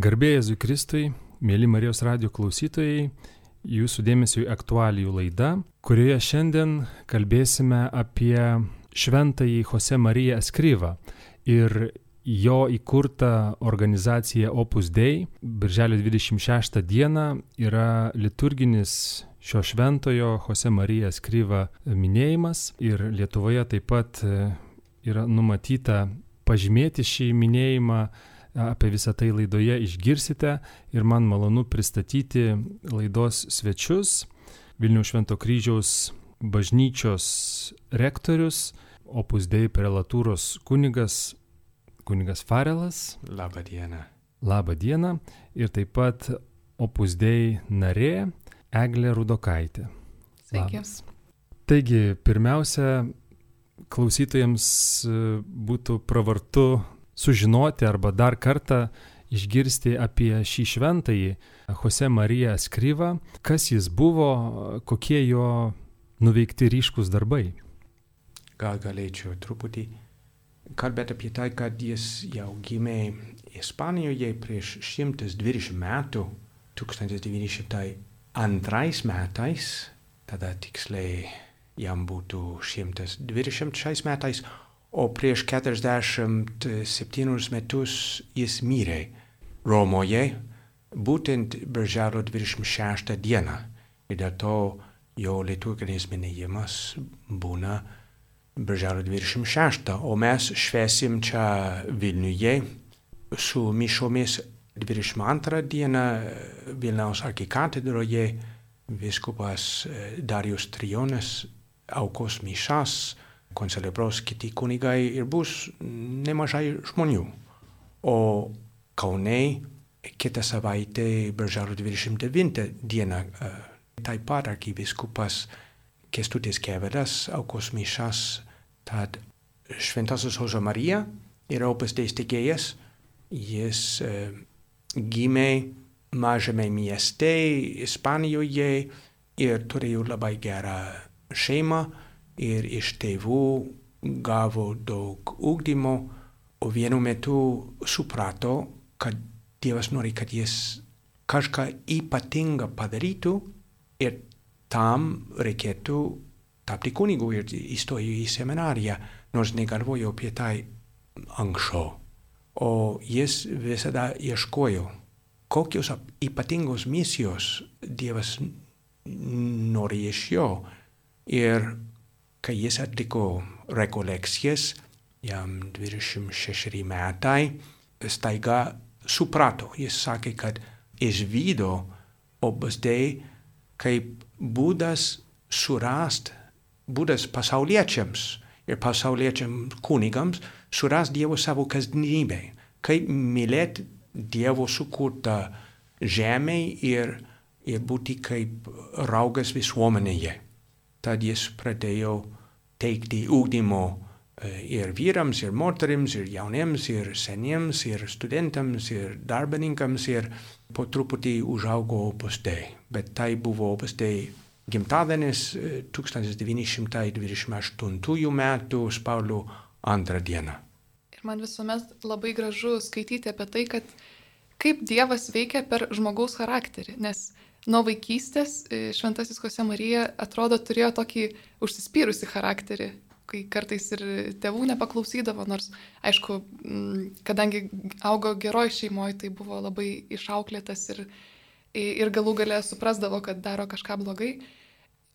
Garbėjai Jėzui Kristui, mėly Marijos radio klausytojai, jūsų dėmesio į aktualijų laidą, kurioje šiandien kalbėsime apie šventąjį Jose Mariją Eskryvą ir jo įkurta organizacija Opus Dei. Birželio 26 dieną yra liturginis šio šventojo Jose Marija Eskryva minėjimas ir Lietuvoje taip pat yra numatyta pažymėti šį minėjimą apie visą tai laidoje išgirsite ir man malonu pristatyti laidos svečius. Vilnių Švento kryžiaus bažnyčios rektorius, opus dei prelatūros kunigas, kunigas Farelas. Labą dieną. Labą dieną. Ir taip pat opus dei narė Eglė Rudokaitė. Sveiki. Labas. Taigi, pirmiausia, klausytojams būtų pravartu sužinoti arba dar kartą išgirsti apie šį šventąjį Jose Mariją Skryvą, kas jis buvo, kokie jo nuveikti ryškus darbai. Gal galėčiau truputį kalbėti apie tai, kad jis jau gimė Ispanijoje prieš 120 metų, 1902 metais, tada tiksliai jam būtų 120 metais, o prieš 47 metus jis mirė Romoje, būtent birželio 26 dieną. Ir dėl to jo liturginis minėjimas būna birželio 26, o mes švesim čia Vilniuje su mišomis 22 dieną Vilniaus arkikatedroje viskupas Darius Trionas aukos mišas koncelebros kiti kunigai ir bus nemažai žmonių. O Kaune kitą savaitę, birželio 29 dieną, taip pat arkiviskupas Kestutis Kevedas aukos mišas, tad Šventasis Jose Marija yra opus steigėjas, jis uh, gimė mažame mieste Ispanijoje ir turėjo labai gerą šeimą ir iš tėvų gavo daug ugdymo, o vienu metu suprato, kad Dievas nori, kad jis kažką ypatingą padarytų ir tam reikėtų tapti kunigu ir įstojo į seminariją, nors negalvojo apie tai anksčiau. O jis visada ieškojo, kokios ypatingos misijos Dievas nori iš jo. Ir kai jis atliko rekolekcijas, jam 26 metai, staiga suprato, jis sakė, kad išvydo opus dei kaip būdas surast, būdas pasauliečiams ir pasauliečiams kunigams surast Dievo savo kasdienybę, kaip mylėti Dievo sukurtą žemę ir, ir būti kaip raugas visuomenėje. Tad jis pradėjo teikti ūkdymo ir vyrams, ir moterims, ir jauniems, ir seniems, ir studentams, ir darbininkams, ir po truputį užaugo opus dei. Bet tai buvo opus dei gimtadienis 1928 metų spalio antrą dieną. Ir man visuomet labai gražu skaityti apie tai, kad kaip Dievas veikia per žmogaus charakterį, nes nuo vaikystės Šventasis Kose Marija atrodo turėjo tokį užsispyrusi charakterį, kai kartais ir tėvų nepaklausydavo, nors, aišku, kadangi augo geroj šeimoje, tai buvo labai išauklėtas ir, ir galų galę suprasdavo, kad daro kažką blogai.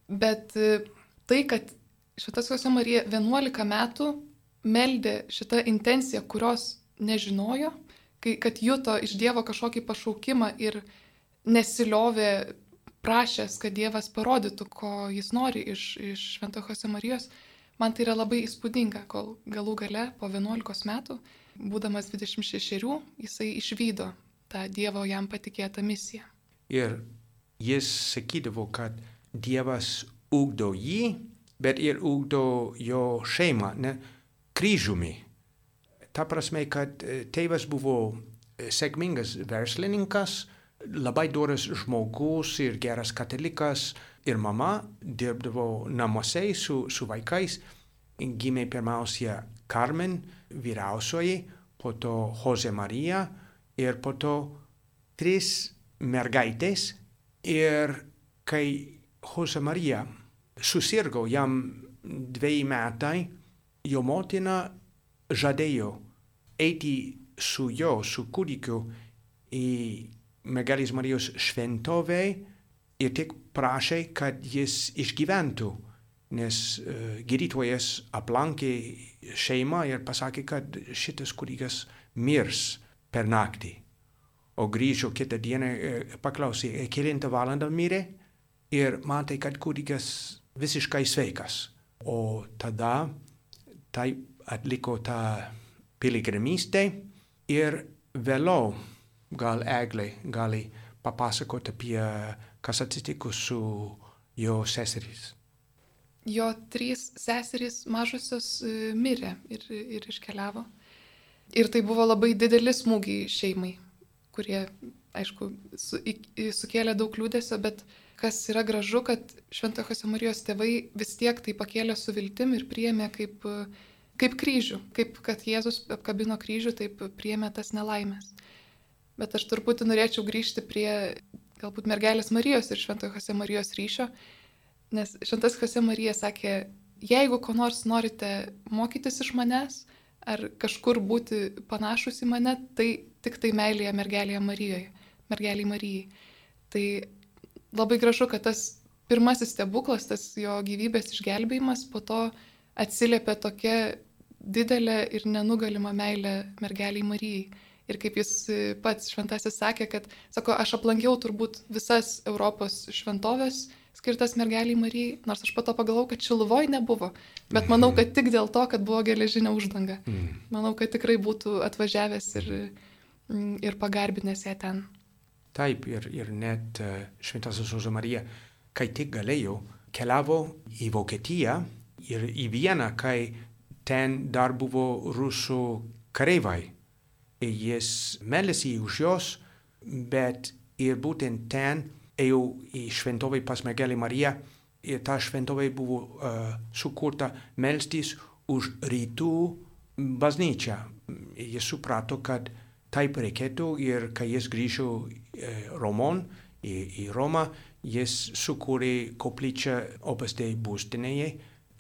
Bet tai, kad Šventas Jose Marija 11 metų meldė šitą intenciją, kurios nežinojo, kai, kad juto iš Dievo kažkokį pašaukimą ir nesiliovė prašęs, kad Dievas parodytų, ko jis nori iš, iš Šventojo Jose Marijos, man tai yra labai įspūdinga, kol galų gale po 11 metų, būdamas 26, jisai išvydo tą Dievo jam patikėtą misiją. Ir jis sakydavo, kad Dievas ugdo jį, bet ir ugdo jo šeimą, ne, kryžiumi. Ta prasme, kad tėvas buvo sėkmingas verslininkas, labai doras žmogus ir geras katalikas ir mama dirbdavo namuose su, su vaikais. Gimė pirmiausia Carmen, vyriausioji, po to Jose Marija ir po to tris mergaitės ir kai Jose Marija susirgo jam dviejai metai, jo motina žadėjo eiti su jo, su kūdikiu į mergelės Marijos šventovę ir tik prašė, kad jis išgyventų, nes uh, gydytojas aplankė šeimą ir pasakė, kad šitas kūdikas mirs per naktį. O grįžo kitą dieną ir paklausė, kelintą valandą mirė ir matė, kad kūdikas visiškai sveikas. O tada taip atliko tą piligrimystę ir vėliau gal Eglė gali papasakoti apie kas atsitiko su jo seserys. Jo trys seserys mažosios e, mirė ir, ir iškeliavo. Ir tai buvo labai dideli smūgiai šeimai, kurie, aišku, su, sukėlė daug liūdėsio, bet kas yra gražu, kad Šventojo Marijos tėvai vis tiek tai pakėlė su viltim ir priėmė kaip, kaip kryžių, kaip kad Jėzus apkabino kryžių, taip priėmė tas nelaimės. Bet aš truputį norėčiau grįžti prie galbūt mergelės Marijos ir Šventojo Marijos ryšio, nes Šventas Jose Marija sakė, jeigu ko nors norite mokytis iš manęs, ar kažkur būti panašus į mane, tai tik tai meilėje mergelėje Marijoje, mergeliai Marijai. Tai labai gražu, kad tas pirmasis stebuklas, tas jo gyvybės išgelbėjimas, po to atsiliepia tokia didelė ir nenugalima meilė mergeliai Marijai. Ir kaip jis pats šventasis sakė, kad, sako, aš aplankiau turbūt visas Europos šventovės, skirtas mergeliai Marijai, nors aš pato pagalvojau, kad Šiluvoj nebuvo, bet manau, kad tik dėl to, kad buvo geležinė uždanga. Mm. Manau, kad tikrai būtų atvažiavęs ir, mm, ir pagarbinęs ją ten. Taip, ir, ir net uh, Šventasis Ozo Marija, kai tik galėjo, keliavo į Vokietiją ir į Vieną, kai ten dar buvo rusų kareivai. Ir jis melėsi už juos, bet ir būtent ten ėjau į šventovę pas mergelę Mariją ir ta šventovė buvo uh, sukurta melstis už rytų bažnyčią. Jis suprato, kad taip reikėtų ir kai jis grįžo uh, Romon, į, į Romą, jis sukūrė koplyčią Opus Dei būstinėje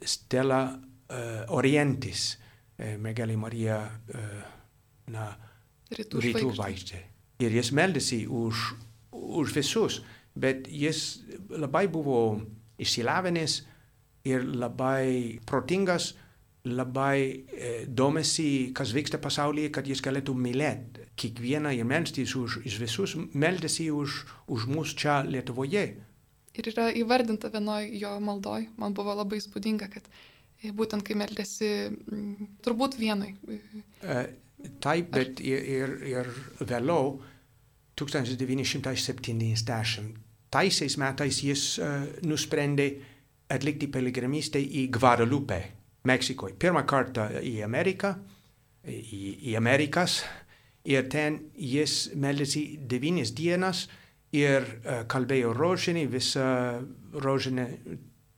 Stella uh, Orientis, uh, mergelė Marija uh, na, rytų, rytų žvaigždė. Ir jis meldėsi už, už visus bet jis labai buvo išsilavinęs ir labai protingas, labai e, domisi, kas vyksta pasaulyje, kad jis galėtų mylėti kiekvieną ir melstis už, už visus, meldėsi už, už mus čia Lietuvoje. Ir yra įvardinta vienoj jo maldoj, man buvo labai spūdinga, kad e, būtent kai meldėsi, turbūt vienoj. Taip, bet ir, ir, ir vėliau, 1970 taisiais metais jis uh, nusprendė atlikti piligrimystę į Guadalupe, Meksikoje. Pirmą kartą į Ameriką, į, į Amerikas. Ir ten jis meldėsi devynis dienas ir uh, kalbėjo rožinį, visą rožinį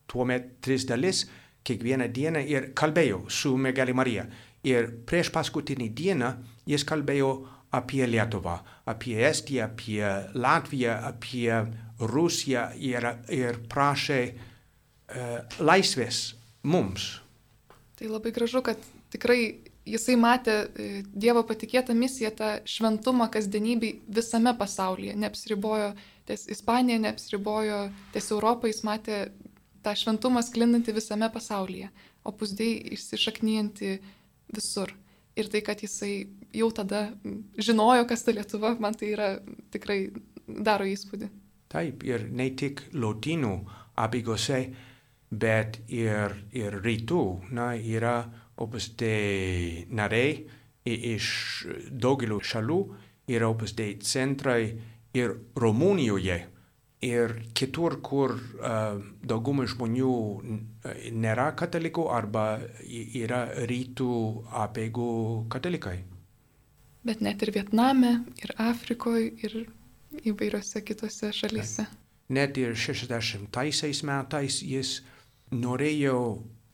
tuomet tris dalis, kiekvieną dieną ir kalbėjo su mergelė Marija. Ir prieš paskutinį dieną jis kalbėjo apie Lietuvą, apie Estiją, apie Latviją, apie Rusija ir, ir prašė uh, laisvės mums. Tai labai gražu, kad tikrai jisai matė e, Dievo patikėtą misiją, tą šventumą kasdienybei visame pasaulyje. Neapsiribojo ties Ispanija, neapsiribojo ties Europą, jis matė tą šventumą sklindantį visame pasaulyje, o pusdėjai išsišaknyjantį visur. Ir tai, kad jisai jau tada žinojo, kas ta Lietuva, man tai yra tikrai daro įspūdį. Taip, ir ne tik lotynų abiejose, bet ir, ir rytų. Na, yra opus dei nariai iš daugelio šalių, yra opus dei centrai ir Rumunijoje. Ir kitur, kur uh, dauguma žmonių nėra katalikų arba yra rytų apeigų katalikai. Bet net ir Vietname, ir Afrikoje, ir įvairiose kitose šalyse. Net ir 60-aisiais metais jis norėjo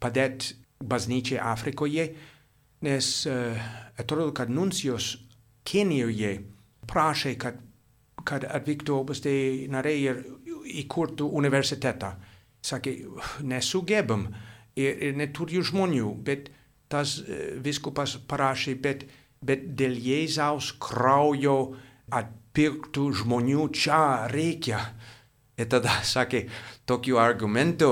padėti bažnyčiai Afrikoje, nes uh, atrodo, kad nuncijos Kenijoje prašė, kad kad atvyktų OBSD nariai ir įkurtų universitetą. Sakė, nesugebam ir, ir neturiu žmonių, bet tas viskupas parašė, bet, bet dėl Jėzaus kraujo atpirktų žmonių čia reikia. Ir tada sakė, tokių argumentų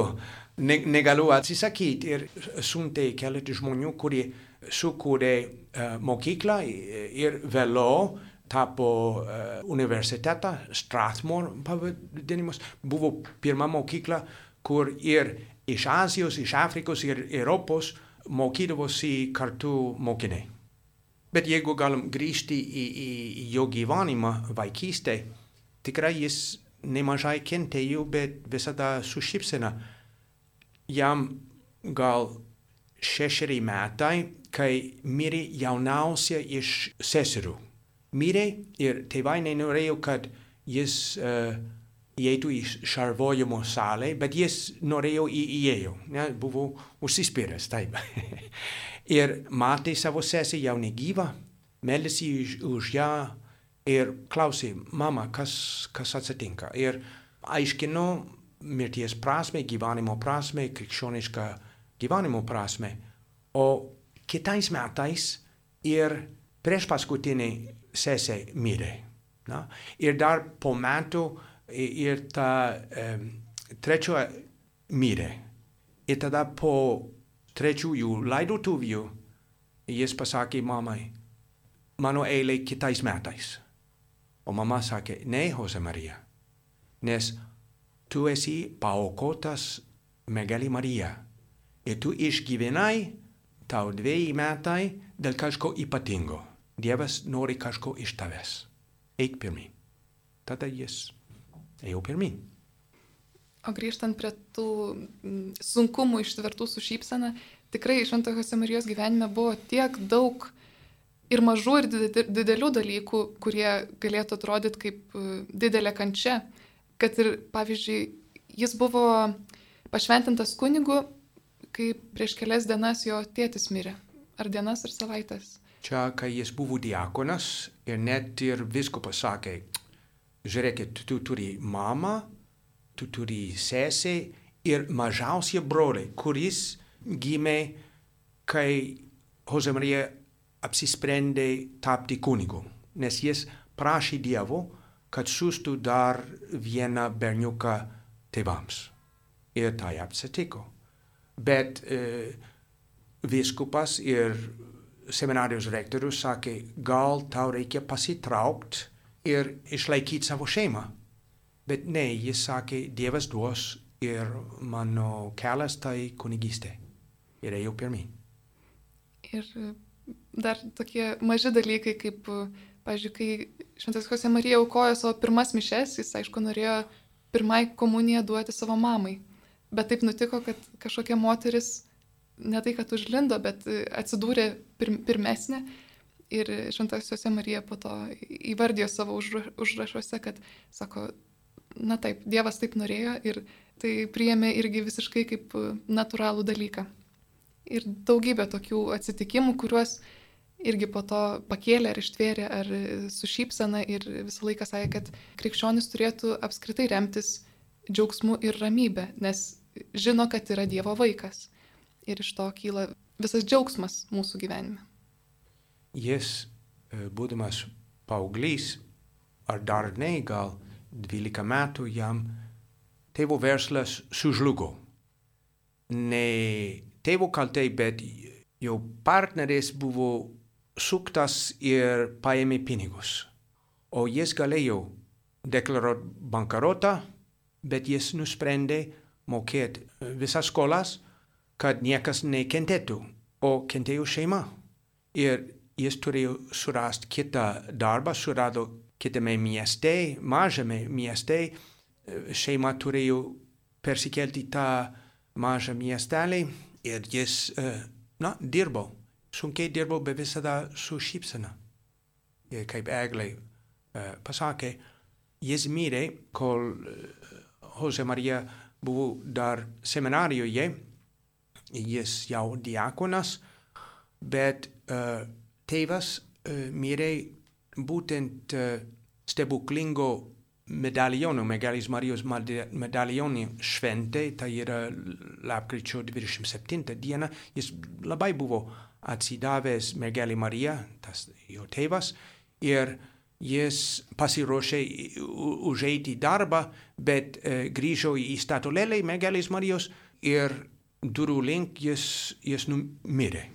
ne, negaliu atsisakyti ir siuntė keletą žmonių, kurie sukūrė uh, mokyklą ir vėliau tapo uh, universitetą, Strathmore pavadinimas, buvo pirma mokykla, kur ir iš Azijos, iš Afrikos ir Europos mokydavosi kartu mokiniai. Bet jeigu galim grįžti į, į, į jo gyvenimą vaikystę, tikrai jis nemažai kentėjo, bet visada su šypsena. Jam gal šešeri metai, kai mirė jauniausia iš seserų. Mirė ir tėvai nenorėjo, kad jis uh, įeitų į šarvojimo salę, bet jis norėjo į įėjo, ne, buvo užsispyręs, taip. ir matė savo sesę jau negyvą, meldėsi už, už ją ir klausė, mama, kas, kas atsitinka. Ir aiškino mirties prasme, gyvenimo prasme, krikščionišką gyvenimo prasme. O kitais metais ir prieš paskutinį sesę mirė. Na? Ir dar po metų ir ta um, trečio mirė. Ir tada po trečiųjų laidotuvių jis pasakė mamai, mano eilė kitais metais. O mama sakė, ne, Jose Marija, nes tu esi paaukotas mergelį Mariją ir tu išgyvenai tau dviejai metai dėl kažko ypatingo. Dievas nori kažko iš tavęs. Eik pirmin. Tada jis ėjau pirmin. O grįžtant prie tų sunkumų ištvertų su šypsena, tikrai Šventojo Samarijos gyvenime buvo tiek daug ir mažų, ir didelių dalykų, kurie galėtų atrodyti kaip e, didelė kančia, kad ir, pavyzdžiui, jis buvo pašventintas kunigu, kai prieš kelias dienas jo tėtis mirė. Ar dienas, ar savaitės. Čia, kai jis buvo diakonas ir net ir visko pasakė, žiūrėkit, tu turi mamą, tu turi sesę ir mažiausią brolį, kuris gimė, kai Jose Marija apsisprendė tapti kunigu, nes jis prašė Dievo, kad siūstų dar vieną berniuką tėvams. Ir tai atsitiko. Bet e, viskupas ir seminarijos rektorius sakė, gal tau reikia pasitraukti ir išlaikyti savo šeimą. Bet ne, jis sakė, Dievas duos ir mano kelias tai kunigystė. Ir ėjau pirmin. Ir dar tokie maži dalykai, kaip, pažiūrėjau, kai Šventas Jose Marija aukojo savo pirmas mišes, jis aišku norėjo pirmai komuniją duoti savo mamai. Bet taip nutiko, kad kažkokia moteris ne tai, kad užlindo, bet atsidūrė pir pirmesnė. Ir Šventas Jose Marija po to įvardijo savo užrašuose, kad, sako, na taip, Dievas taip norėjo ir tai priėmė irgi visiškai kaip natūralų dalyką. Ir daugybė tokių atsitikimų, kuriuos irgi po to pakėlė ar ištvėrė ar su šypsena ir visą laiką sakė, kad krikščionis turėtų apskritai remtis džiaugsmu ir ramybė, nes žino, kad yra Dievo vaikas. Ir iš to kyla visas džiaugsmas mūsų gyvenime. Jis, e, būdamas paauglys, ar dar ne, gal 12 metų jam tėvo verslas sužlugo. Ne tėvo kaltai, bet jo partneris buvo suktas ir paėmė pinigus. O jis galėjo deklaruoti bankarotą, bet jis nusprendė mokėti visas skolas, kad niekas nekentėtų, o kentėjo šeima. Ir jis turėjo surasti kitą darbą, surado kitame mieste, mažame mieste, šeima turėjo persikelti tą mažą miestelį ir jis, na, dirbo sunkiai dirbau, bet visada su šypsena. Ir kaip Eglė uh, pasakė, jis mirė, kol Jose Marija buvo dar seminarijoje, jis jau diakonas, bet uh, tėvas uh, mirė būtent uh, stebuklingo medalionų, Mergelės Marijos medalionų šventė, tai yra lapkričio 27 diena, jis labai buvo atsidavęs Mergelė Marija, tas jo tėvas, ir jis pasiruošė užeiti darbą, bet e, grįžo į statulėlę Mergelės Marijos ir durų link jis, jis numirė.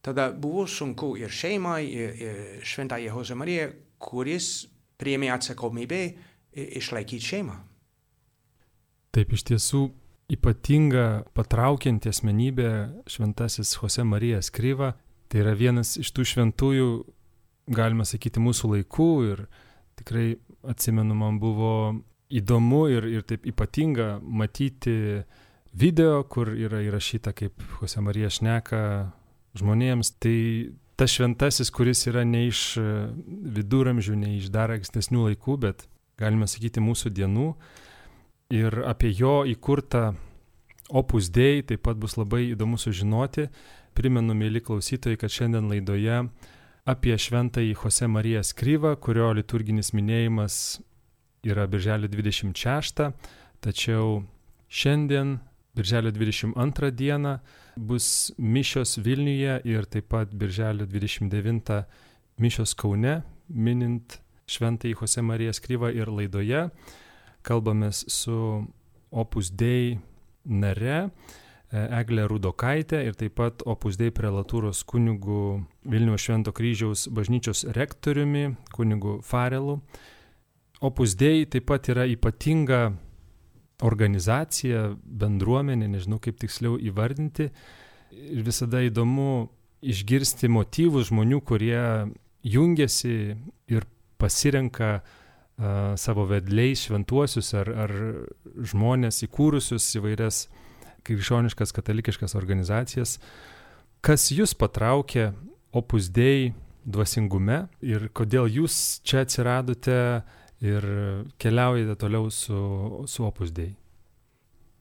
Tada buvo sunku ir šeimai, ir, ir šventai Jose Marija, kuris priėmė atsakomybę išlaikyti šeimą. Taip iš tiesų ypatinga patraukianti asmenybė šventasis Jose Marija Skryva. Tai yra vienas iš tų šventųjų, galima sakyti, mūsų laikų ir tikrai atsimenu, man buvo įdomu ir, ir taip ypatinga matyti video, kur yra įrašyta, kaip Jose Marija šneka žmonėms, tai tas šventasis, kuris yra ne iš e, viduramžių, ne iš dar ankstesnių laikų, bet galime sakyti mūsų dienų. Ir apie jo įkurtą Opus Dei taip pat bus labai įdomu sužinoti. Primenu, mėly klausytojai, kad šiandien laidoje apie šventąjį Jose Mariją Skryvą, kurio liturginis minėjimas yra birželio 26, tačiau šiandien Birželio 22 dieną bus mišios Vilniuje ir taip pat Birželio 29 mišios Kaune, minint Šventąjį Jose Mariją Skryvą ir laidoje. Kalbamės su Opus Dei nare e, Eglė Rudokaitė ir taip pat Opus Dei prelatūros kunigu Vilniaus Švento kryžiaus bažnyčios rektoriumi kunigu Farelu. Opus Dei taip pat yra ypatinga organizacija, bendruomenė, nežinau kaip tiksliau įvardinti. Ir visada įdomu išgirsti motyvus žmonių, kurie jungiasi ir pasirenka uh, savo vedliais šventuosius ar, ar žmonės įkūrusius įvairias krikščioniškas katalikiškas organizacijas. Kas jūs patraukė opus dei dvasingume ir kodėl jūs čia atsiradote ir keliaujate toliau su, su Opus Dei?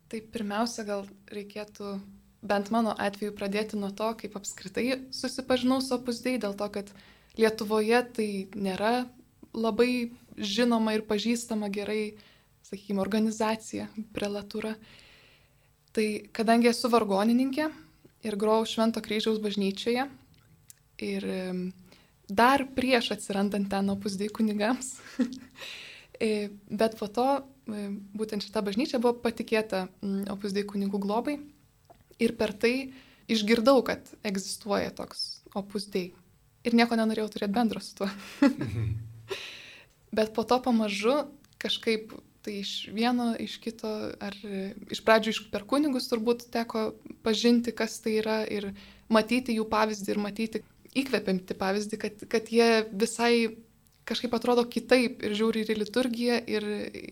Tai pirmiausia, gal reikėtų bent mano atveju pradėti nuo to, kaip apskritai susipažinau su Opus Dei, dėl to, kad Lietuvoje tai nėra labai žinoma ir pažįstama gerai, sakykime, organizacija, prelatūra. Tai kadangi esu vargonininkė ir grojau Švento kryžiaus bažnyčioje ir dar prieš atsirandant ten opusdai kunigams. E, bet po to e, būtent šita bažnyčia buvo patikėta opusdai kunigų globai ir per tai išgirdau, kad egzistuoja toks opusdai. Ir nieko nenorėjau turėti bendro su tuo. bet po to pamažu kažkaip tai iš vieno, iš kito, ar iš pradžių iš per kunigus turbūt teko pažinti, kas tai yra ir matyti jų pavyzdį ir matyti, įkvepianti pavyzdį, kad, kad jie visai kažkaip atrodo kitaip ir žiūri ir į liturgiją, ir,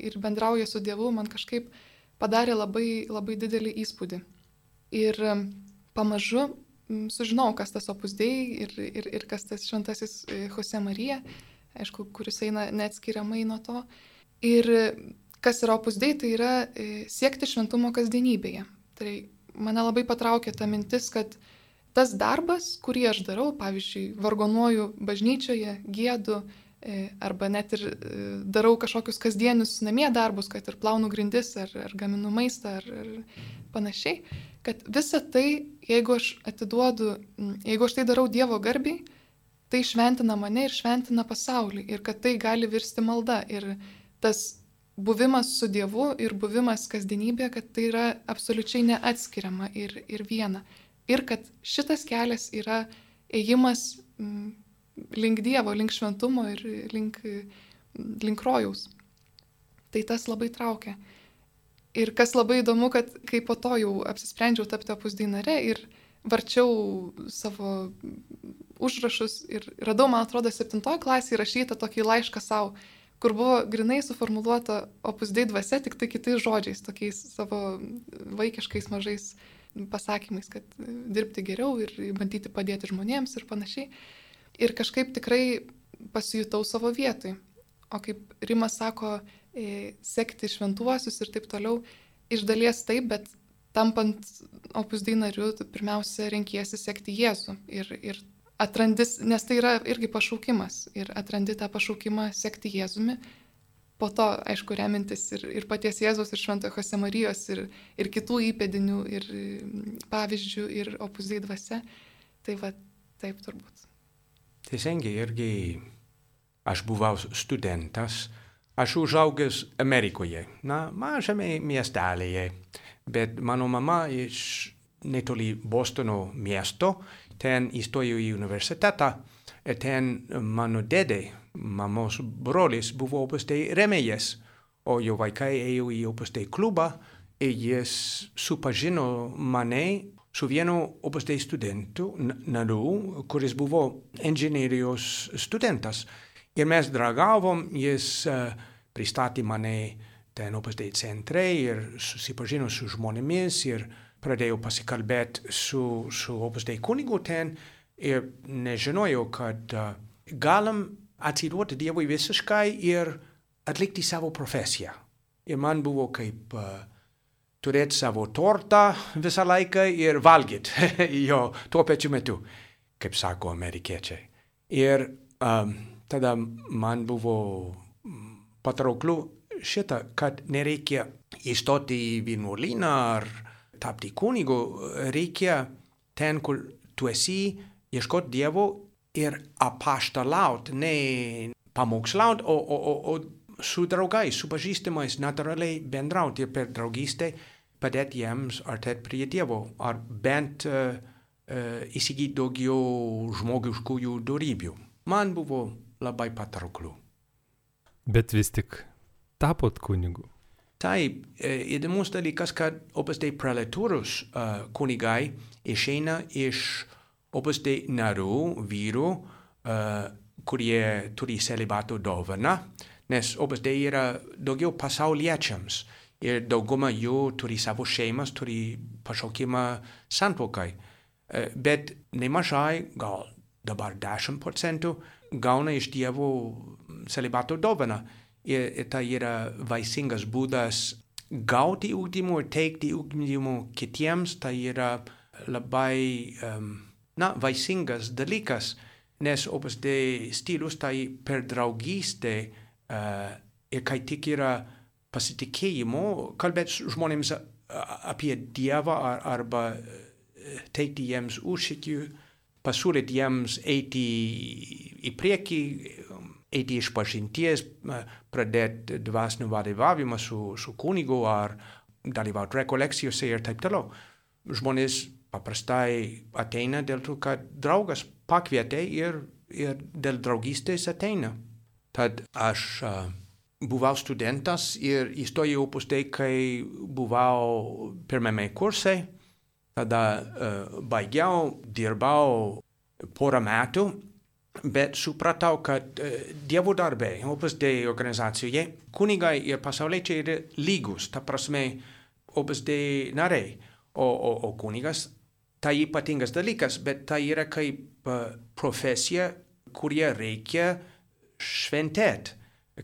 ir bendrauja su Dievu, man kažkaip padarė labai, labai didelį įspūdį. Ir um, pamažu sužinau, kas tas opusdėjai ir, ir, ir kas tas šventasis e, Jose Marija, aišku, kuris eina neatskiriamai nuo to. Ir kas yra opusdėjai, tai yra e, siekti šventumo kasdienybėje. Tai mane labai patraukė ta mintis, kad tas darbas, kurį aš darau, pavyzdžiui, vargonuoju bažnyčioje, gėdu, e, arba net ir e, darau kažkokius kasdienius namie darbus, kad ir plaunu grindis, ar, ar gaminu maistą, ar, ar panašiai, kad visa tai, jeigu aš atiduodu, jeigu aš tai darau Dievo garbiai, tai šventina mane ir šventina pasaulį ir kad tai gali virsti malda. Ir tas buvimas su Dievu ir buvimas kasdienybė, kad tai yra absoliučiai neatskiriama ir, ir viena ir kad šitas kelias yra ėjimas mm, link Dievo, link šventumo ir link, link rojaus. Tai tas labai traukia. Ir kas labai įdomu, kad kai po to jau apsisprendžiau tapti opusdinare ir varčiau savo užrašus ir radau, man atrodo, septintoje klasėje rašytą tokį laišką savo, kur buvo grinai suformuoluota opusdai dvasia, tik tai kitais žodžiais, tokiais savo vaikiškais mažais pasakymais, kad e, dirbti geriau ir bandyti padėti žmonėms ir panašiai. Ir kažkaip tikrai pasijutau savo vietoj. O kaip Rimas sako, e, sekti šventuosius ir taip toliau, iš dalies taip, bet tampant opus dainariu, pirmiausia, renkiesi sekti Jėzų. Ir, ir atrandis, nes tai yra irgi pašaukimas ir atrandi tą pašaukimą sekti Jėzumi. Po to, aišku, remintis ir, ir paties Jėzaus, ir Šventojo Jose Marijos, ir, ir kitų įpėdinių, ir pavyzdžių, ir opuzai dvasia. Tai va, taip turbūt. Teisingai, irgi aš buvau studentas, aš užaugęs Amerikoje, na, mažame miestelėje, bet mano mama iš netoli Bostono miesto, ten įstojo į universitetą ten mano dėdė, mamos brolis, buvo opus dei remėjas, o jo vaikai ėjo į opus dei klubą ir jis supažino mane su vienu opus dei studentu, nariu, kuris buvo inžinierijos studentas. Ir mes draugavom, jis uh, pristatė mane ten opus dei centre ir susipažino su žmonėmis ir uh, pradėjau pasikalbėti su, su opus dei kunigu ten. Ir nežinojau, kad uh, galim atsiduoti Dievui visiškai ir atlikti savo profesiją. Ir man buvo kaip uh, turėti savo tortą visą laiką ir valgyti jo tuo pačiu metu, kaip sako amerikiečiai. Ir um, tada man buvo patrauklu šitą, kad nereikia įstoti į vienuolyną ar tapti kunigu, reikia ten, kur tu esi, ieškoti Dievo ir apaštalaut, ne pamokslaut, o, o, o, o su draugais, su pažįstamais, natūraliai bendrauti ir per draugystę padėti jiems artėti prie Dievo, ar bent uh, uh, įsigyti daugiau žmogiškųjų darybių. Man buvo labai patrauklu. Bet vis tik tapot kunigu. Taip, įdomus dalykas, kad opus dei prelaturus uh, kunigai išeina iš opus dei narių, vyrų, uh, kurie turi celibato dovaną, nes opus dei yra daugiau pasauliečiams ir dauguma jų turi savo šeimas, turi pašaukimą santokai. Uh, bet nemažai, gal dabar 10 procentų, gauna iš Dievo celibato dovaną ir tai yra vaisingas būdas gauti ugdymų ir teikti ugdymų kitiems, tai yra labai um, na, vaisingas dalykas, nes opus de stilius tai per draugystę uh, ir kai tik yra pasitikėjimo, kalbėti žmonėms apie Dievą ar, arba teikti jiems užsikių, pasiūlyti jiems eiti į priekį, eiti iš pažinties, pradėti dvasinį vadovavimą su, su kunigu ar dalyvauti rekolekcijose ir taip toliau. Žmonės paprastai ateina dėl to, kad draugas pakvietė ir, ir dėl draugystės ateina. Tad aš uh, buvau studentas ir įstojau opus tai, kai buvau pirmame kurse, tada uh, baigiau, dirbau porą metų bet supratau, kad uh, Dievo darbe, opus dei organizacijoje, kunigai ir pasauliečiai yra lygus, ta prasme, opus dei nariai, o, o, o kunigas tai ypatingas dalykas, bet tai yra kaip uh, profesija, kurie reikia šventėti,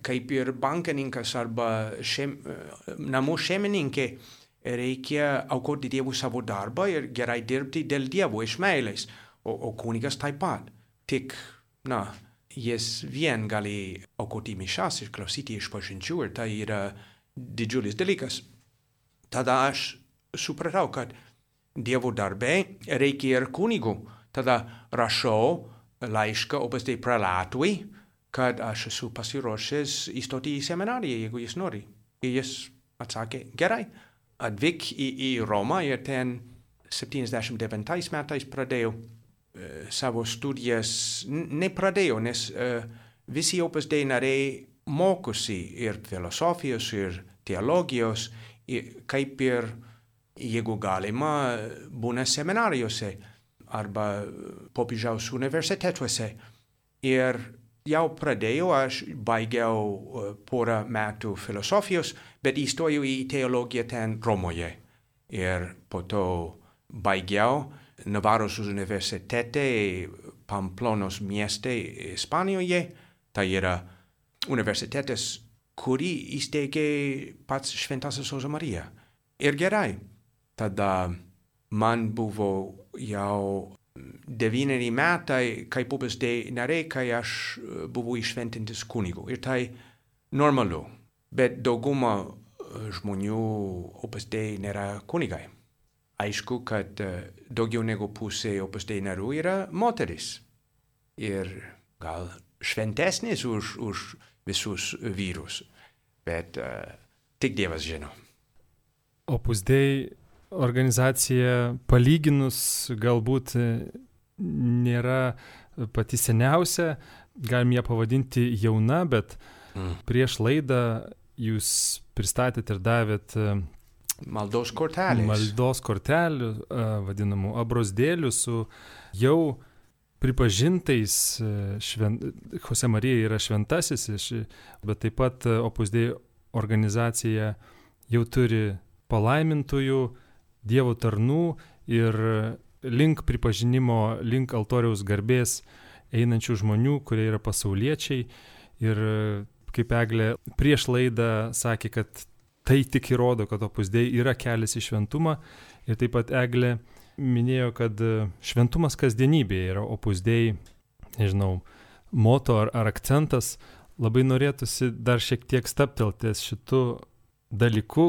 kaip ir bankininkas arba šeim, uh, namų šeimininkė reikia aukoti Dievų savo darbą ir gerai dirbti dėl Dievo iš meilės, o, o kunigas taip pat. Tik na, jis vien gali aukoti mišas ir klausyti išpažinčių ir tai yra didžiulis dalykas. Tada aš supratau, kad Dievo darbe reikia ir kunigų. Tada rašau laišką opustai prelatui, kad aš esu pasiruošęs įstoti į seminariją, jeigu jis nori. Ir jis atsakė, gerai, atvyk į, į Romą ir ten 79 metais pradėjau Eh, savo studijas nepradėjo, nes uh, visi opus dei nariai mokosi ir filosofijos, ir teologijos, ir kaip ir, jeigu galima, būna seminarijose arba popiežiaus universitetuose. Ir jau pradėjau, aš baigiau uh, porą metų filosofijos, bet įstojau į teologiją ten Romoje. Ir po to baigiau Navaros universitete Pamplonos mieste Ispanijoje, tai yra universitetas, kurį įsteigė pats Šventasis Oza Marija. Ir gerai, tada man buvo jau devyneri metai Opus Dei nariai, kai aš buvau išventintis kunigu. Ir tai normalu. Bet dauguma žmonių Opus Dei nėra kunigai. Aišku, kad daugiau negu pusė Opus Dei narių yra moteris. Ir gal šventesnis už, už visus vyrus. Bet uh, tik Dievas žino. Opus Dei organizacija palyginus galbūt nėra pati seniausia, galim ją pavadinti jauna, bet mm. prieš laidą jūs pristatėt ir davėt maldos kortelės. Maldos kortelių, vadinamų abrosdėlių su jau pripažintais, šven... Jose Marija yra šventasis, bet taip pat Opus Dei organizacija jau turi palaimintųjų, Dievo tarnų ir link pripažinimo, link altoriaus garbės einančių žmonių, kurie yra pasauliečiai. Ir kaip Eglė prieš laidą sakė, kad tai tik įrodo, kad opusdėjai yra kelias į šventumą. Ir taip pat Eglė minėjo, kad šventumas kasdienybėje yra opusdėjai, nežinau, moto ar, ar akcentas. Labai norėtųsi dar šiek tiek staptelties šitų dalykų,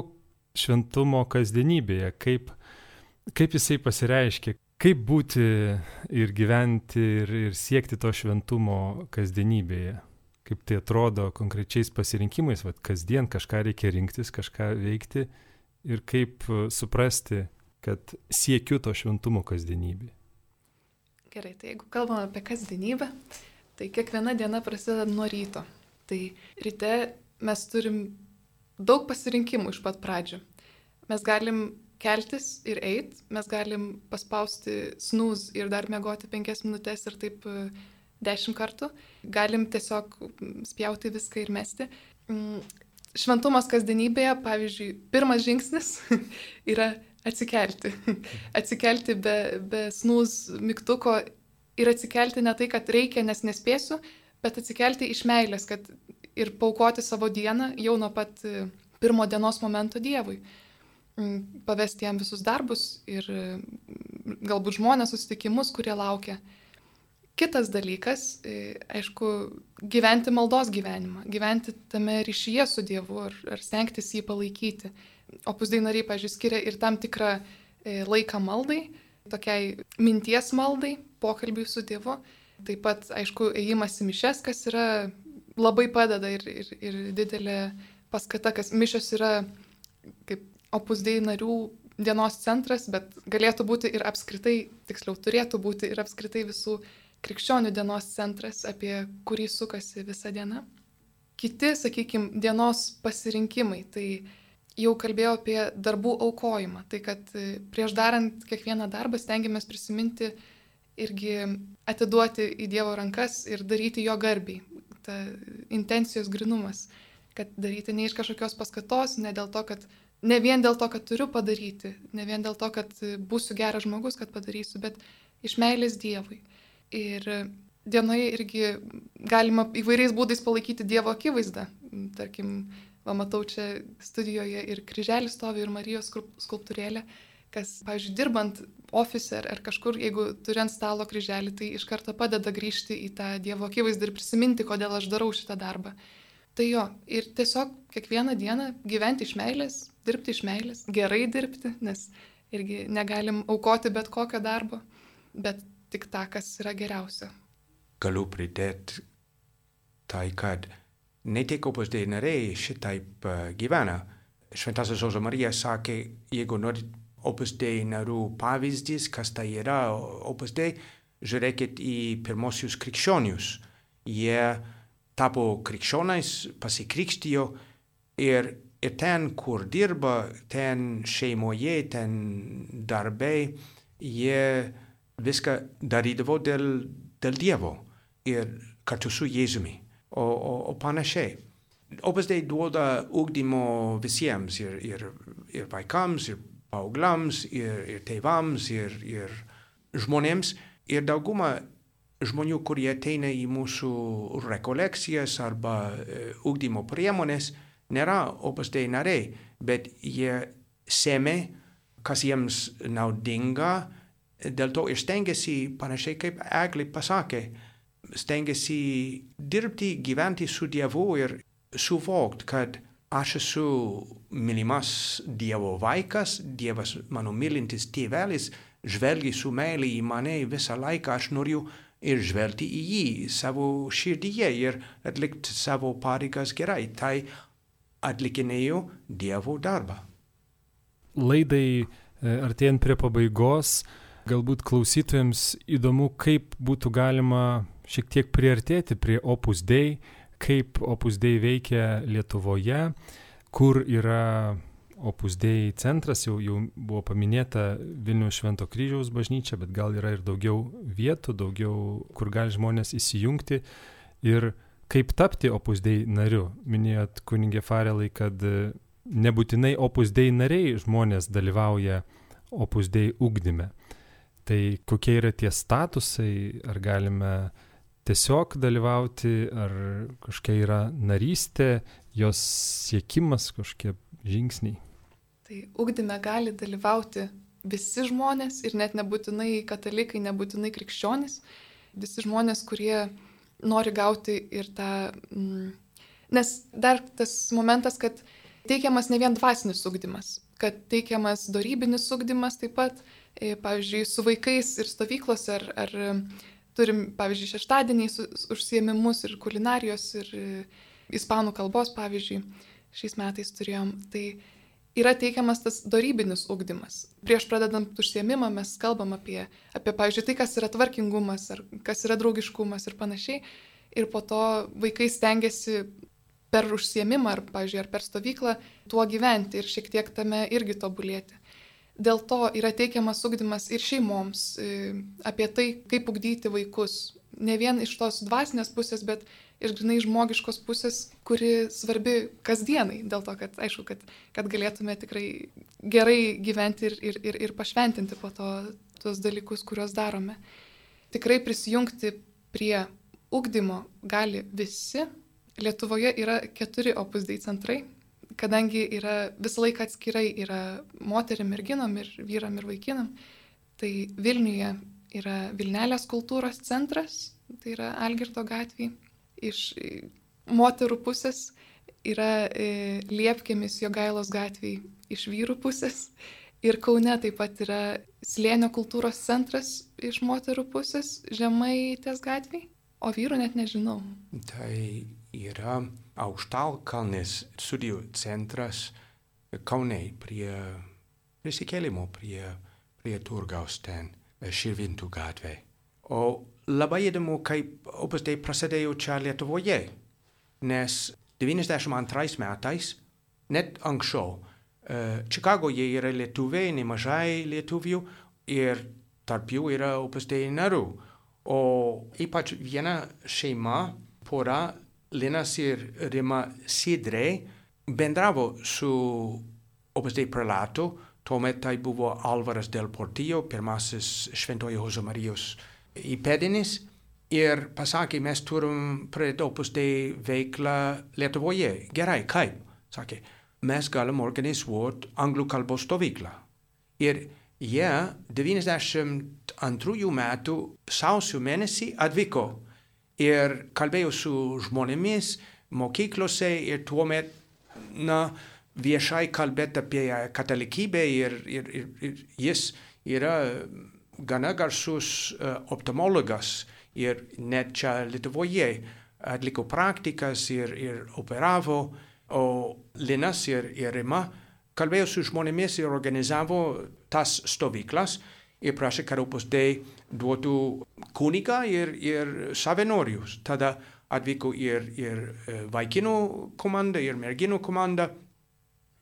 šventumo kasdienybėje, kaip, kaip jisai pasireiškia, kaip būti ir gyventi ir, ir siekti to šventumo kasdienybėje, kaip tai atrodo konkrečiais pasirinkimais, vad kasdien kažką reikia rinktis, kažką veikti ir kaip suprasti, kad siekiu to šventumo kasdienybėje. Gerai, tai jeigu kalbame apie kasdienybę, tai kiekviena diena prasideda nuo ryto. Tai ryte mes turim daug pasirinkimų iš pat pradžių. Mes galim keltis ir eit, mes galim paspausti snūz ir dar mėgoti penkias minutės ir taip e, dešimt kartų. Galim tiesiog spjauti viską ir mesti. Mm, šventumas kasdienybėje, pavyzdžiui, pirmas žingsnis yra atsikelti. atsikelti be, be snūz mygtuko ir atsikelti ne tai, kad reikia, nes nespėsiu, bet atsikelti iš meilės, kad ir paukoti savo dieną jau nuo pat e, pirmo dienos momento Dievui. Mm, pavesti jam visus darbus ir mm, galbūt žmonės susitikimus, kurie laukia. Kitas dalykas, e, aišku, gyventi maldos gyvenimą, gyventi tame ryšyje su Dievu ar, ar stengtis jį palaikyti. Opus dainariai, pažiūrėjau, skiria ir tam tikrą e, laiką maldai, tokiai minties maldai, pokalbiui su Dievu. Taip pat, aišku, ėjimas į mišes, kas yra labai padeda ir, ir, ir didelė paskata, kas mišios yra kaip opusdėjai narių dienos centras, bet galėtų būti ir apskritai, tiksliau turėtų būti ir apskritai visų krikščionių dienos centras, apie kurį sukasi visa diena. Kiti, sakykime, dienos pasirinkimai, tai jau kalbėjau apie darbų aukojimą, tai kad prieš darant kiekvieną darbą stengiamės prisiminti irgi atiduoti į Dievo rankas ir daryti jo garbiai, ta intencijos grinumas, kad daryti ne iš kažkokios paskatos, ne dėl to, kad ne vien dėl to, kad turiu padaryti, ne vien dėl to, kad būsiu geras žmogus, kad padarysiu, bet iš meilės Dievui. Ir dienoje irgi galima įvairiais būdais palaikyti Dievo akivaizdą. Tarkim, va, matau čia studijoje ir kryželis stovi, ir Marijos skulptūrėlė, kas, pavyzdžiui, dirbant ofise ar, ar kažkur, jeigu turi ant stalo kryželį, tai iš karto padeda grįžti į tą Dievo akivaizdą ir prisiminti, kodėl aš darau šitą darbą. Tai jo, ir tiesiog kiekvieną dieną gyventi iš meilės, dirbti iš meilės, gerai dirbti, nes irgi negalim aukoti bet kokio darbo, bet tik tą, kas yra geriausia. Galiu pridėti tai, kad ne tik opus dei nariai šitaip uh, gyvena. Šventasis Oza Marija sakė, jeigu norit Opus Dei narių pavyzdys, kas tai yra Opus Dei, žiūrėkit į pirmosius krikščionius. Jie tapo krikščionais, pasikrikštijo ir, ir ten, kur dirba, ten šeimoje, ten darbai, jie viską darydavo dėl, dėl Dievo ir kartu su Jėzumi, o, o, o panašiai. Opus Dei duoda ugdymo visiems ir, ir, ir vaikams, ir paauglams, ir, ir tėvams, ir, ir žmonėms. Ir dauguma žmonių, kurie ateina į mūsų rekolekcijas arba e, ugdymo priemonės, nėra opus dei nariai, bet jie sėmė, kas jiems naudinga dėl to ir stengiasi, panašiai kaip Eglė pasakė, stengiasi dirbti, gyventi su Dievu ir suvokti, kad aš esu mylimas Dievo vaikas, Dievas mano mylintis tėvelis, žvelgi su meilė į mane visą laiką, aš noriu ir žvelgti į jį savo širdyje ir atlikti savo pareigas gerai. Tai atlikinėjau Dievo darbą. Laidai e, artėjant prie pabaigos, galbūt klausytojams įdomu, kaip būtų galima šiek tiek priartėti prie Opus Dei, kaip Opus Dei veikia Lietuvoje, kur yra Opus Dei centras, jau, jau buvo paminėta Vilnių Švento kryžiaus bažnyčia, bet gal yra ir daugiau vietų, daugiau, kur gali žmonės įsijungti ir kaip tapti Opus Dei nariu. Minėjot kunigė Farelai, kad nebūtinai Opus Dei nariai žmonės dalyvauja Opus Dei ugdyme. Tai kokie yra tie statusai, ar galime tiesiog dalyvauti, ar kažkokia yra narystė, jos siekimas, kažkokie žingsniai. Tai ugdyme gali dalyvauti visi žmonės ir net nebūtinai katalikai, nebūtinai krikščionys, visi žmonės, kurie nori gauti ir tą... Mm, nes dar tas momentas, kad teikiamas ne vien dvasinis ugdymas, kad teikiamas darybinis ugdymas taip pat, e, pavyzdžiui, su vaikais ir stovyklose ar, ar turim, pavyzdžiui, šeštadieniais užsiemimus ir kulinarijos, ir e, ispanų kalbos, pavyzdžiui, šiais metais turėjom. Tai yra teikiamas tas darybinis ugdymas. Prieš pradedant užsiemimą mes kalbam apie, apie, pavyzdžiui, tai, kas yra tvarkingumas, ar kas yra draugiškumas ir panašiai. Ir po to vaikai stengiasi per užsiemimą, ar, pavyzdžiui, ar per stovyklą tuo gyventi ir šiek tiek tame irgi tobulėti. Dėl to yra teikiamas ugdymas ir šeimoms e, apie tai, kaip ugdyti vaikus. Ne vien iš tos dvasinės pusės, bet iš grinai žmogiškos pusės, kuri svarbi kasdienai. Dėl to, kad aišku, kad, kad galėtume tikrai gerai gyventi ir, ir, ir, ir pašventinti po to tuos dalykus, kuriuos darome. Tikrai prisijungti prie ugdymo gali visi. Lietuvoje yra keturi opusdai centrai kadangi yra visą laiką atskirai yra moterim, merginom ir vyram ir vaikinam, tai Vilniuje yra Vilnelės kultūros centras, tai yra Algirto gatvė, iš moterų pusės yra e, Liepkėmis Jogailos gatvė iš vyrų pusės. Ir Kaune taip pat yra Slėnio kultūros centras iš moterų pusės, Žemaitės gatvė, o vyrų net nežinau. Tai yra aukštalkalnis studijų centras Kaune prie prisikėlimo, prie, prie turgaus ten, Širvintų gatvė. O labai įdomu, kaip opus dei prasidėjo čia Lietuvoje, nes 92 metais, net anksčiau, Čikagoje yra lietuviai, nemažai lietuvių ir tarp jų yra opus dei narių. O ypač viena šeima, pora Linas ir Rima Sidre bendravo su Opus prelato, tuomet tai buvo Alvaras del Portillo, pirmasis šventojo Jose Marijos įpėdinis, ir pasakė, mes turim pradėti Opus Dei veiklą Lietuvoje. Gerai, kaip? Sakė, mes galim organizuoti anglų kalbos stovyklą. Ir jie 92 metų sausio mėnesį atvyko ir kalbėjau su žmonėmis mokyklose ir tuomet, na, viešai kalbėti apie katalikybę ir, ir, ir, ir jis yra gana garsus uh, optomologas ir net čia Lietuvoje atliko praktikas ir, ir operavo, o Linas ir, ir Rima kalbėjo su žmonėmis ir organizavo tas stovyklas ir prašė, kad opus dei duotų kunigą ir, ir savanorius. Tada atvyko ir, ir e, vaikinų komanda, ir merginų komanda.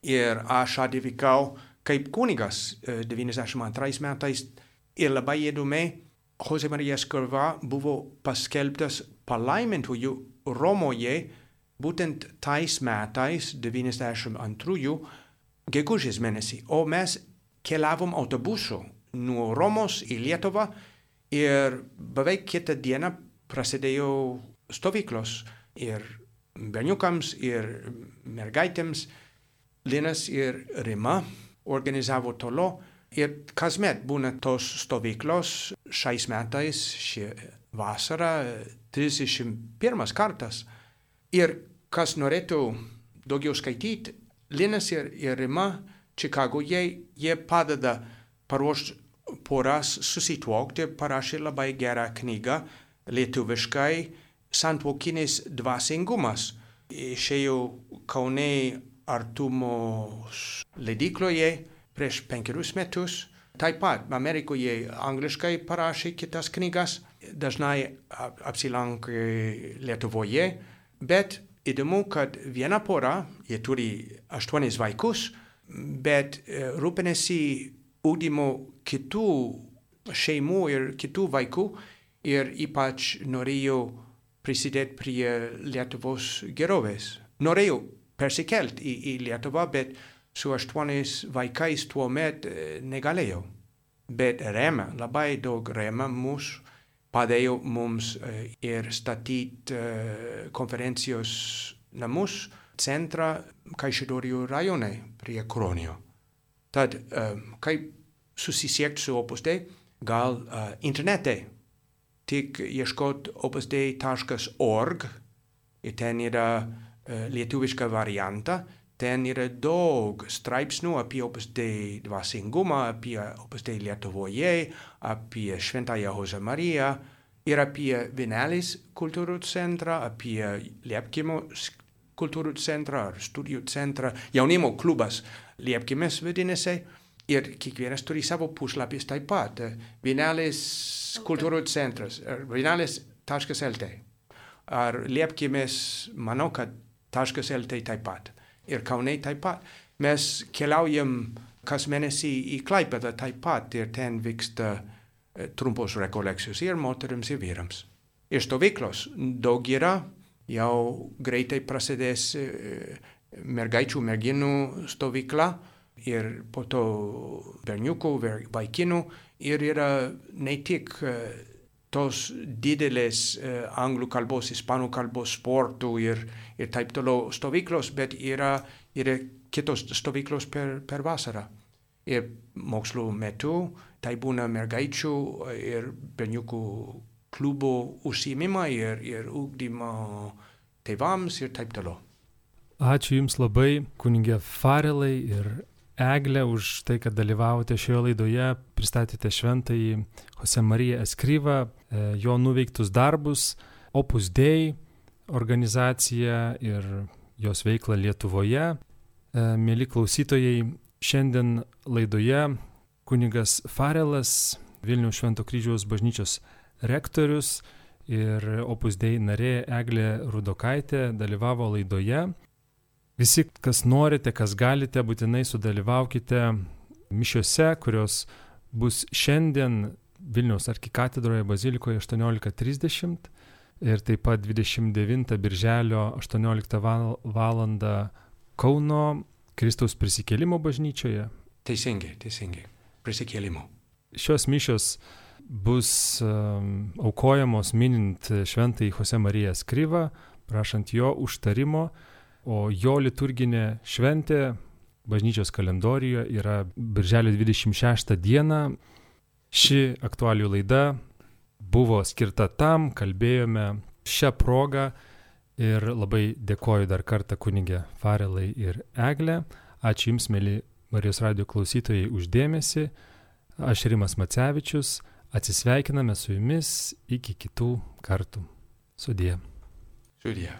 Ir aš atvykau kaip kunigas 92 e, metais. Ir labai įdomi, Jose Marija Skarva buvo paskelbtas palaimintojų Romoje būtent tais metais, 92 gegužės mėnesį. O mes keliavom autobusu nuo Romos į Lietuvą ir beveik kitą dieną prasidėjo stovyklos ir berniukams, ir mergaitėms. Linas ir Rima organizavo tolo Ir kasmet būna tos stovyklos šiais metais, šį vasarą, 31 kartas. Ir kas norėtų daugiau skaityti, Linas ir, ir Rima Čikagoje, jie padeda paruošti poras susituokti, parašė labai gerą knygą lietuviškai Santuokinis dvasingumas. Išėjo Kaune Artumo leidykloje prieš penkerius metus. Taip pat Amerikoje angliškai parašė kitas knygas, dažnai apsilankė Lietuvoje, bet įdomu, kad viena pora, jie turi aštuonis vaikus, bet rūpinasi ūdymo kitų šeimų ir kitų vaikų ir ypač norėjo prisidėti prie Lietuvos gerovės. Norėjau persikelti į, į Lietuvą, bet su aštuoniais vaikais tuo met negalėjau. Bet remia, labai daug remia mus, padėjo mums ir statyti konferencijos namus centrą Kaišidorių rajone prie Kronio. Tad kaip susisiekti su Opus Dei? Gal internete. Tik ieškot opusdei.org ir ten yra lietuviška varianta ten yra daug straipsnių apie Opus Dei dvasingumą, apie Opus Dei Lietuvoje, apie Šventąją Jose Mariją ir apie Vinelis kultūrų centrą, apie Liepkimo kultūrų centrą ar studijų centrą, jaunimo klubas Liepkimis vadinasi. Ir kiekvienas turi savo puslapis taip pat. Vinelis kultūrų centras, vinelis.lt. Ar Liepkimis, manau, kad .lt taip pat ir Kaunai taip pat. Mes keliaujam kas mėnesį į Klaipedą taip pat ir ten vyksta trumpos rekolekcijos ir moteriams ir vyrams. Ir stovyklos daug yra, jau greitai prasidės mergaičių merginų stovykla ir po to berniukų, vaikinų ir yra ne tik tos didelės uh, anglų kalbos, ispanų kalbos, sportų ir, ir taip toliau stovyklos, bet yra, yra kitos stovyklos per, per vasarą. Ir mokslo metu tai būna mergaičių ir berniukų klubo užsiemimai ir, ir ugdymo tėvams ir taip toliau. Ačiū Jums labai, kunigė Farelai ir Eglė, už tai, kad dalyvavote šioje laidoje, pristatėte šventąjį Jose Mariją Eskryvą, jo nuveiktus darbus, Opus Dei organizaciją ir jos veiklą Lietuvoje. Mėly klausytojai, šiandien laidoje kunigas Farelas, Vilniaus Švento kryžiaus bažnyčios rektorius ir Opus Dei narė Eglė Rudokaitė dalyvavo laidoje. Visi, kas norite, kas galite, būtinai sudalyvaukite mišiuose, kurios bus šiandien Vilniaus arkikatedroje bazilikoje 18.30 ir taip pat 29 birželio 18 val. val. Kauno Kristaus prisikėlimo bažnyčioje. Teisingai, teisingai. Prisikėlimo. Šios mišios bus aukojamos minint šventąjį Jose Mariją Skryvą, prašant jo užtarimo o jo liturginė šventė bažnyčios kalendorijoje yra Birželio 26 dieną. Ši aktualių laida buvo skirta tam, kalbėjome šią progą ir labai dėkoju dar kartą kunigė Farelai ir Eglė. Ačiū Jums, mėly Marijos radio klausytojai, uždėmesi. Aš Rimas Macevičius, atsisveikiname su Jumis iki kitų kartų. Sudie. Sudie.